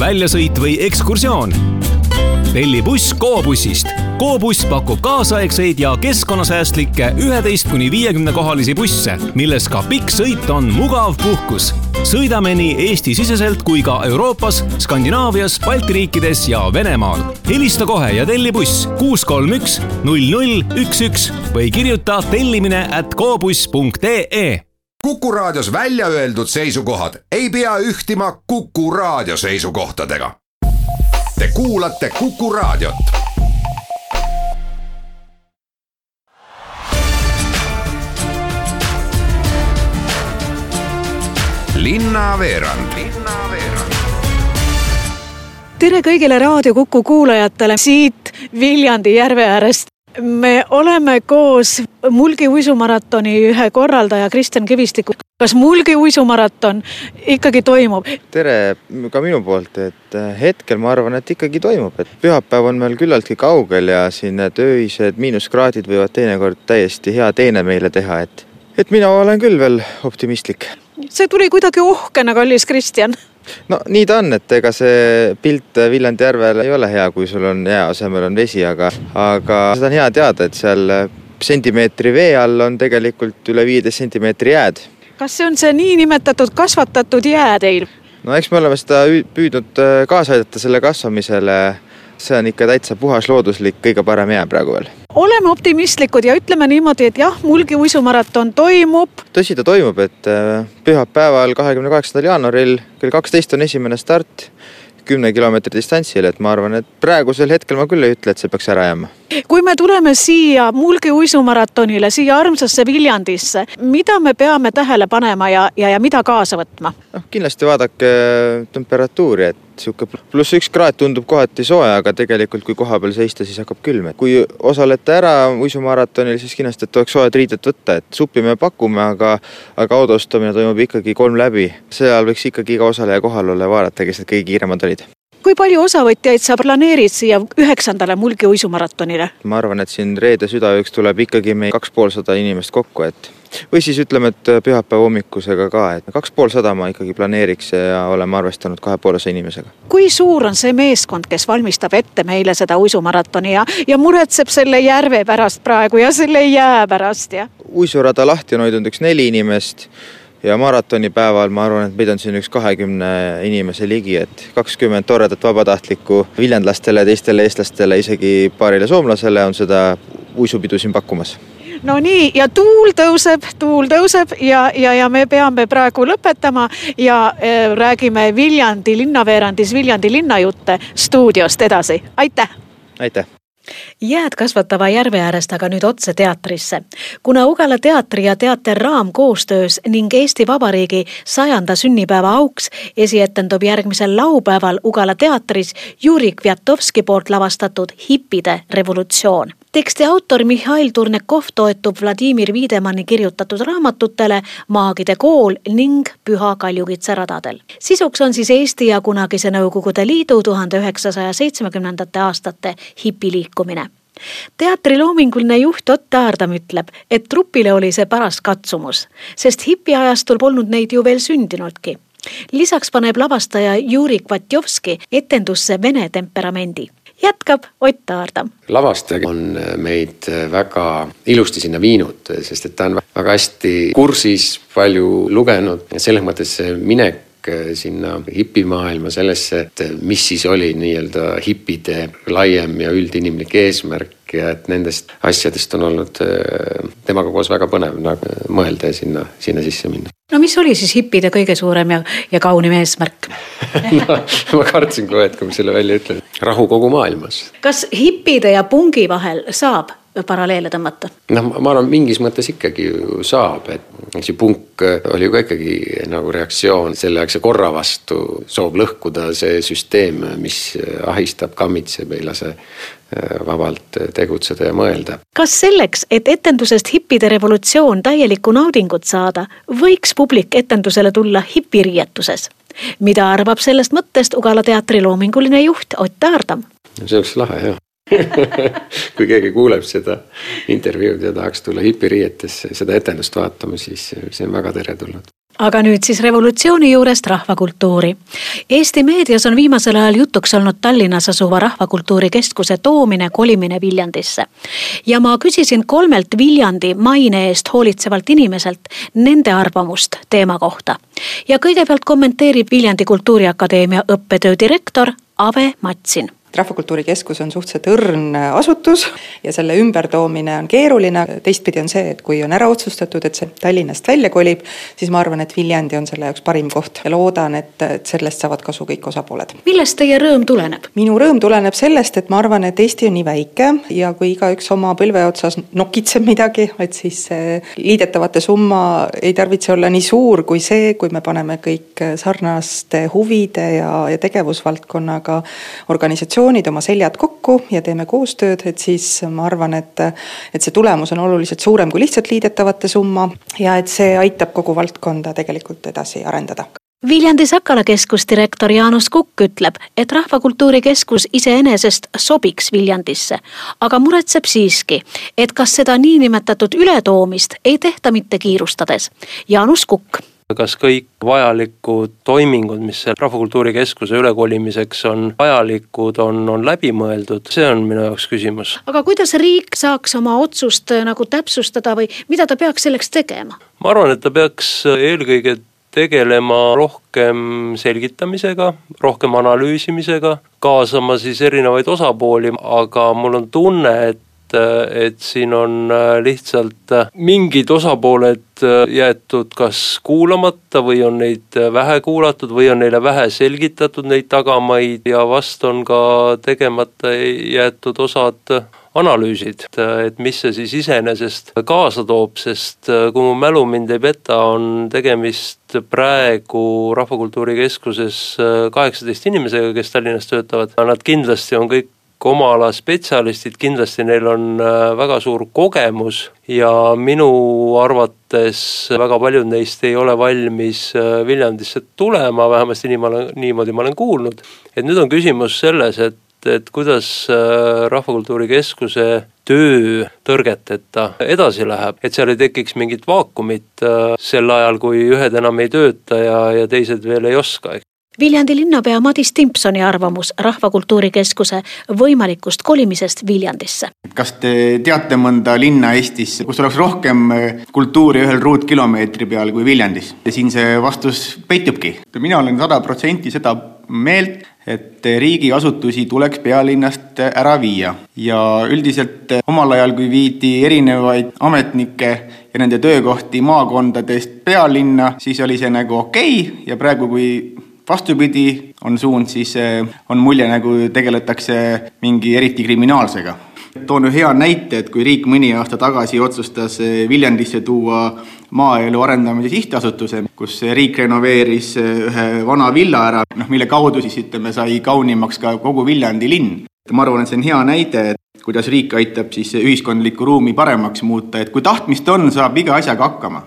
väljasõit või ekskursioon. telli buss Go-bussist. Go-buss pakub kaasaegseid ja keskkonnasäästlikke üheteist kuni viiekümne kohalisi busse, milles ka pikk sõit on mugav puhkus. sõidame nii Eesti-siseselt kui ka Euroopas, Skandinaavias, Balti riikides ja Venemaal. helista kohe ja telli buss kuus kolm üks null null üks üks või kirjuta tellimine at gobuss.ee Kuku Raadios välja öeldud seisukohad ei pea ühtima Kuku Raadio seisukohtadega. Te kuulate Kuku Raadiot. linnaveerand tere kõigile Raadio Kuku kuulajatele siit Viljandi järve äärest me oleme koos Mulgi uisumaratoni ühe korraldaja Kristjan Kivistikuga. kas Mulgi uisumaraton ikkagi toimub? tere ka minu poolt, et äh, hetkel ma arvan, et ikkagi toimub, et pühapäev on meil küllaltki kaugel ja siin need öised miinuskraadid võivad teinekord täiesti hea teene meile teha, et, et mina olen küll veel optimistlik. see tuli kuidagi uhkena, kallis Kristjan no nii ta on, et ega see pilt Viljandi järvel ei ole hea, kui sul on jää asemel on vesi, aga, aga seda on hea teada, et seal sentimeetri vee all on tegelikult üle viieteist sentimeetri jääd. kas see on see niinimetatud kasvatatud jää teil? no eks me oleme seda püüdnud äh, kaasa aidata selle kasvamisele. See on ikka täitsa puhas looduslik, kõige parem jää praegu veel oleme optimistlikud ja ütleme niimoodi, et jah, Mulgi uisumaraton toimub. tõsi, ta toimub, et äh, pühapäeval, kahekümne kaheksandal jaanuaril kell kaksteist on esimene start kümne kilomeetri distantsil, et ma arvan, et praegusel hetkel ma küll ei ütle, et see peaks ära jääma. kui me tuleme siia Mulgi uisumaratonile, siia armsasse Viljandisse, mida me peame tähele panema ja, ja, ja mida kaasa võtma? noh, kindlasti vaadake temperatuuri, et sihuke pluss üks kraad tundub kohati soe, aga tegelikult, kui kohapeal seista, siis hakkab külm, et kui osalete ära uisumaratonil, siis kindlasti, et oleks soojad riided võtta, et suppi me pakume, aga aga autostumine toimub ikkagi kolm läbi. seal võiks ikkagi iga osaleja kohal olla ja vaadata, kes need kõige kiiremad olid kui palju osavõtjaid sa planeerid siia üheksandale Mulgi uisumaratonile? ma arvan, et siin reede südaööks tuleb ikkagi meil kaks poolsada inimest kokku, et või siis ütleme, et pühapäeva hommikusega ka, et kaks poolsada ma ikkagi planeeriks ja oleme arvestanud kahe poolese inimesega. kui suur on see meeskond, kes valmistab ette meile seda uisumaratoni ja, ja muretseb selle järve pärast praegu ja selle jää pärast ja? uisurada lahti on hoidnud üks neli inimest ja maratonipäeval ma arvan, et meid on siin üks kahekümne inimese ligi, et kakskümmend toredat vabatahtlikku viljandlastele, teistele eestlastele, isegi paarile soomlasele on seda uisupidu siin pakkumas no nii, ja tuul tõuseb, tuul tõuseb ja, ja, ja me peame praegu lõpetama ja äh, räägime Viljandi linnaveerandis Viljandi linnajutte stuudiost edasi, aitäh! aitäh! Jääd kasvatava järve äärest aga nüüd otse teatrisse. kuna Ugala teatri ja Teater Raam koostöös ning Eesti Vabariigi sajanda sünnipäeva auks esietendub järgmisel laupäeval Ugala teatris Juri Kviatovski poolt lavastatud Hippide revolutsioon teksti autor Mihhail Turnekov toetub Vladimir Wiedemanni kirjutatud raamatutele Maagide kool ning Püha Kaljukitsa radadel. sisuks on siis Eesti ja kunagise Nõukogude Liidu tuhande üheksasaja seitsmekümnendate aastate hipiliikumine teatri loominguline juht Ott Aardam ütleb, et trupile oli see paras katsumus, sest hipiajastul polnud neid ju veel sündinudki. lisaks paneb lavastaja Juri Kvatjovski etendusse vene temperamendi jätkab Ott Aardam. lavastaja on meid väga ilusti sinna viinud, sest et ta on väga hästi kursis, palju lugenud selles mõttes see minek sinna hipimaailma sellesse, et mis siis oli nii-öelda hipide laiem ja üldinimlik eesmärk ja et nendest asjadest on olnud äh, temaga koos väga põnev nagu mõelda ja sinna, sinna sisse minna. no mis oli siis hippide kõige suurem ja, ja kaunim eesmärk no, ma kartsin kohe, et kui ma selle välja ütlen. rahu kogu maailmas. kas hippide ja pungi vahel saab paralleele tõmmata? noh, ma arvan, mingis mõttes ikkagi ju saab, et see punk oli ju ka ikkagi nagu reaktsioon selleaegse korra vastu, soov lõhkuda see süsteem, mis ahistab, kammitseb, ei lase äh, vabalt tegutseda ja mõelda. kas selleks, et etendusest hippide revolutsioon täielikku naudingut saada, võiks publik etendusele tulla hipiriietuses? mida arvab sellest mõttest Ugala teatri loominguline juht Ott Aardam? see oleks lahe jah kui keegi kuuleb seda intervjuud ja tahaks tulla hipiriietesse seda etendust vaatama, siis see on väga teretulnud. aga nüüd siis revolutsiooni juurest rahvakultuuri. Eesti meedias on viimasel ajal jutuks olnud Tallinnas asuva Rahvakultuuri Keskuse toomine, kolimine Viljandisse. ja ma küsisin kolmelt Viljandi maine eest hoolitsevalt inimeselt nende arvamust teema kohta. ja kõigepealt kommenteerib Viljandi Kultuuriakadeemia õppetöö direktor Ave Matsin rahvakultuuri Keskus on suhteliselt õrn asutus ja selle ümbertoomine on keeruline, teistpidi on see, et kui on ära otsustatud, et see Tallinnast välja kolib, siis ma arvan, et Viljandi on selle jaoks parim koht ja loodan, et, et sellest saavad kasu kõik osapooled. millest teie rõõm tuleneb? minu rõõm tuleneb sellest, et ma arvan, et Eesti on nii väike ja kui igaüks oma põlve otsas nokitseb midagi, et siis liidetavate summa ei tarvitse olla nii suur kui see, kui me paneme kõik sarnaste huvide ja, ja tegevusvaldkonnaga organisatsioonid organisatsioonid oma seljad kokku ja teeme koostööd, et siis ma arvan, et, et see tulemus on oluliselt suurem kui lihtsalt liidetavate summa ja et see aitab kogu valdkonda tegelikult edasi arendada. Viljandi Sakala keskusdirektor Jaanus Kukk ütleb, et Rahvakultuuri Keskus iseenesest sobiks Viljandisse, aga muretseb siiski, et kas seda niinimetatud ületoomist ei tehta mitte kiirustades. Jaanus Kukk kas kõik vajalikud toimingud, mis selle Rahvakultuuri Keskuse ülekolimiseks on vajalikud, on, on läbi mõeldud, see on minu jaoks küsimus. aga kuidas riik saaks oma otsust äh, nagu täpsustada või mida ta peaks selleks tegema? ma arvan, et ta peaks eelkõige tegelema rohkem selgitamisega, rohkem analüüsimisega, kaasama siis erinevaid osapooli, aga mul on tunne, et et siin on äh, lihtsalt äh, mingid osapooled äh, jäetud kas kuulamata või on neid vähe kuulatud või on neile vähe selgitatud neid tagamaid ja vast on ka tegemata jäetud osad analüüsid, et mis see siis iseenesest kaasa toob, sest kui mu mälu mind ei peta, on tegemist praegu Rahvakultuuri Keskuses kaheksateist inimesega, kes Tallinnas töötavad, nad kindlasti on kõik oma ala spetsialistid, kindlasti neil on äh, väga suur kogemus ja minu arvates väga paljud neist ei ole valmis äh, Viljandisse tulema, vähemasti nii ma olen, niimoodi ma olen kuulnud. et nüüd on küsimus selles, et, et kuidas äh, Rahvakultuuri Keskuse töö tõrgeteta edasi läheb, et seal ei tekiks mingit vaakumit sel ajal, kui ühed enam ei tööta ja, ja teised veel ei oska, Viljandi linnapea Madis Timpsoni arvamus Rahvakultuuri Keskuse võimalikust kolimisest Viljandisse. kas te teate mõnda linna Eestis, kus oleks rohkem äh, kultuuri ühel ruutkilomeetri peal kui Viljandis? ja siin see vastus peitubki. mina olen sada protsenti seda meelt, et riigiasutusi tuleks pealinnast ära viia ja üldiselt omal ajal, kui viidi erinevaid ametnikke ja nende töökohti maakondadest pealinna, siis oli see nagu okei okay ja praegu, kui vastupidi on suund, siis eh, on mulje, nagu tegeletakse mingi eriti kriminaalsega. toon ühe hea näite, et kui riik mõni aasta tagasi otsustas eh, Viljandisse tuua maaelu arendamise sihtasutuse, kus riik renoveeris eh, ühe vana villa ära, noh mille kaudu siis ütleme, sai kaunimaks ka kogu Viljandi linn. ma arvan, et see on hea näide, et kuidas riik aitab siis ühiskondlikku ruumi paremaks muuta, et kui tahtmist on, saab iga asjaga hakkama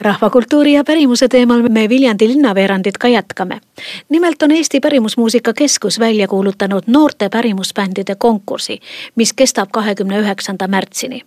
rahvakultuuri ja pärimuse teemal me Viljandi linnaveerandit ka jätkame. nimelt on Eesti Pärimusmuusika Keskus välja kuulutanud noorte pärimusbändide konkursi, mis kestab kahekümne üheksanda märtsini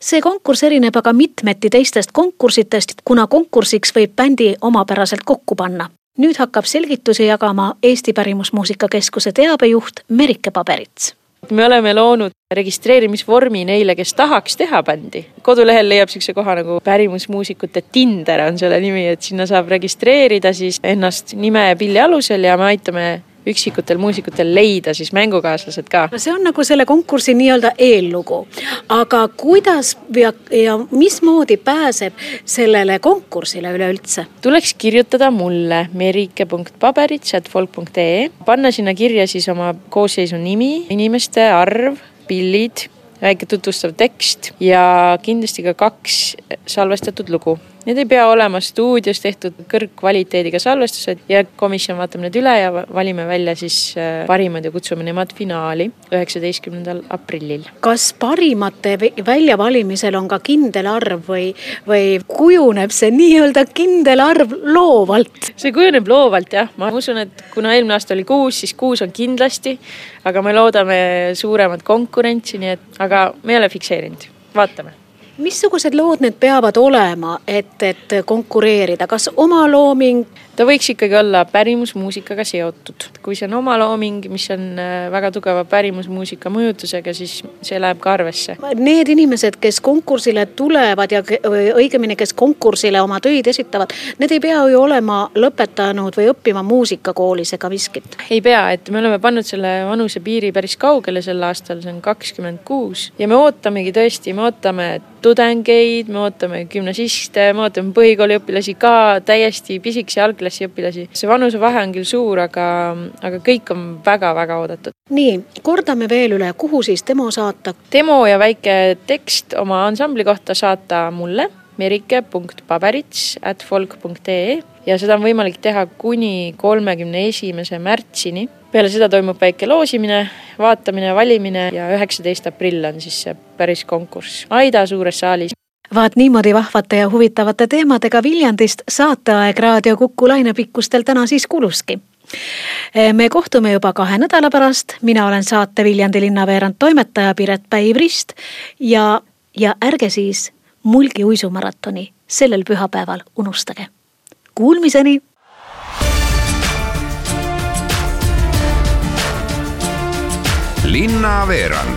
see konkurss erineb aga mitmeti teistest konkursitest, kuna konkursiks võib bändi omapäraselt kokku panna. nüüd hakkab selgitusi jagama Eesti Pärimusmuusika Keskuse teabejuht Merike Paberits me oleme loonud registreerimisvormi neile, kes tahaks teha bändi. kodulehel leiab niisuguse koha nagu pärimusmuusikute Tinder on selle nimi, et sinna saab registreerida siis ennast nime ja pilli alusel ja me aitame üksikutel muusikutel leida siis mängukaaslased ka. no see on nagu selle konkursi nii-öelda eellugu. aga kuidas ja, ja mismoodi pääseb sellele konkursile üleüldse? tuleks kirjutada mulle merike.paberits.folk.ee, panna sinna kirja siis oma koosseisu nimi, inimeste arv, pillid väike tutvustav tekst ja kindlasti ka kaks salvestatud lugu Need ei pea olema stuudios tehtud kõrgkvaliteediga salvestused ja komisjon vaatab need üle ja valime välja siis äh, parimad ja kutsume nemad finaali üheksateistkümnendal aprillil. kas parimate väljavalimisel on ka kindel arv või, või kujuneb see nii-öelda kindel arv loovalt? see kujuneb loovalt jah, ma usun, et kuna eelmine aasta oli kuus, siis kuus on kindlasti, aga me loodame suuremat konkurentsi, nii et, aga me ei ole fikseerinud, vaatame missugused lood need peavad olema, et, et konkureerida, kas oma looming? Ta võiks ikkagi olla pärimusmuusikaga seotud. kui see on oma looming, mis on äh, väga tugeva pärimusmuusika mõjutusega, siis see läheb ka arvesse. Need inimesed, kes konkursile tulevad ja õigemini, kes konkursile oma töid esitavad, need ei pea ju olema lõpetanud või õppima muusikakoolis ega miskit? ei pea, et me oleme pannud selle vanusepiiri päris kaugele sel aastal, see on kakskümmend kuus ja me ootamegi tõesti, me ootame tudengeid, me ootame gümnasiste, me ootame põhikooliõpilasi ka, täiesti pisikesi algklassi õpilasi. see vanusevahe on küll suur, aga, aga kõik on väga-väga oodatud. nii, kordame veel üle, kuhu siis demo saata? demo ja väike tekst oma ansambli kohta saata mulle merike.paberits at folk.ee ja seda on võimalik teha kuni kolmekümne esimese märtsini peale seda toimub väike loosimine, vaatamine, valimine ja üheksateist aprill on siis see päris konkurss Aida suures saalis vaat niimoodi vahvate ja huvitavate teemadega Viljandist saateaeg Raadio Kuku lainepikkustel täna siis kuluski. me kohtume juba kahe nädala pärast, mina olen saate Viljandi linnaveerand toimetaja Piret Päiv-Rist ja, ja ärge siis Mulgi uisumaratoni sellel pühapäeval unustage. Kuulmiseni linnaveerand.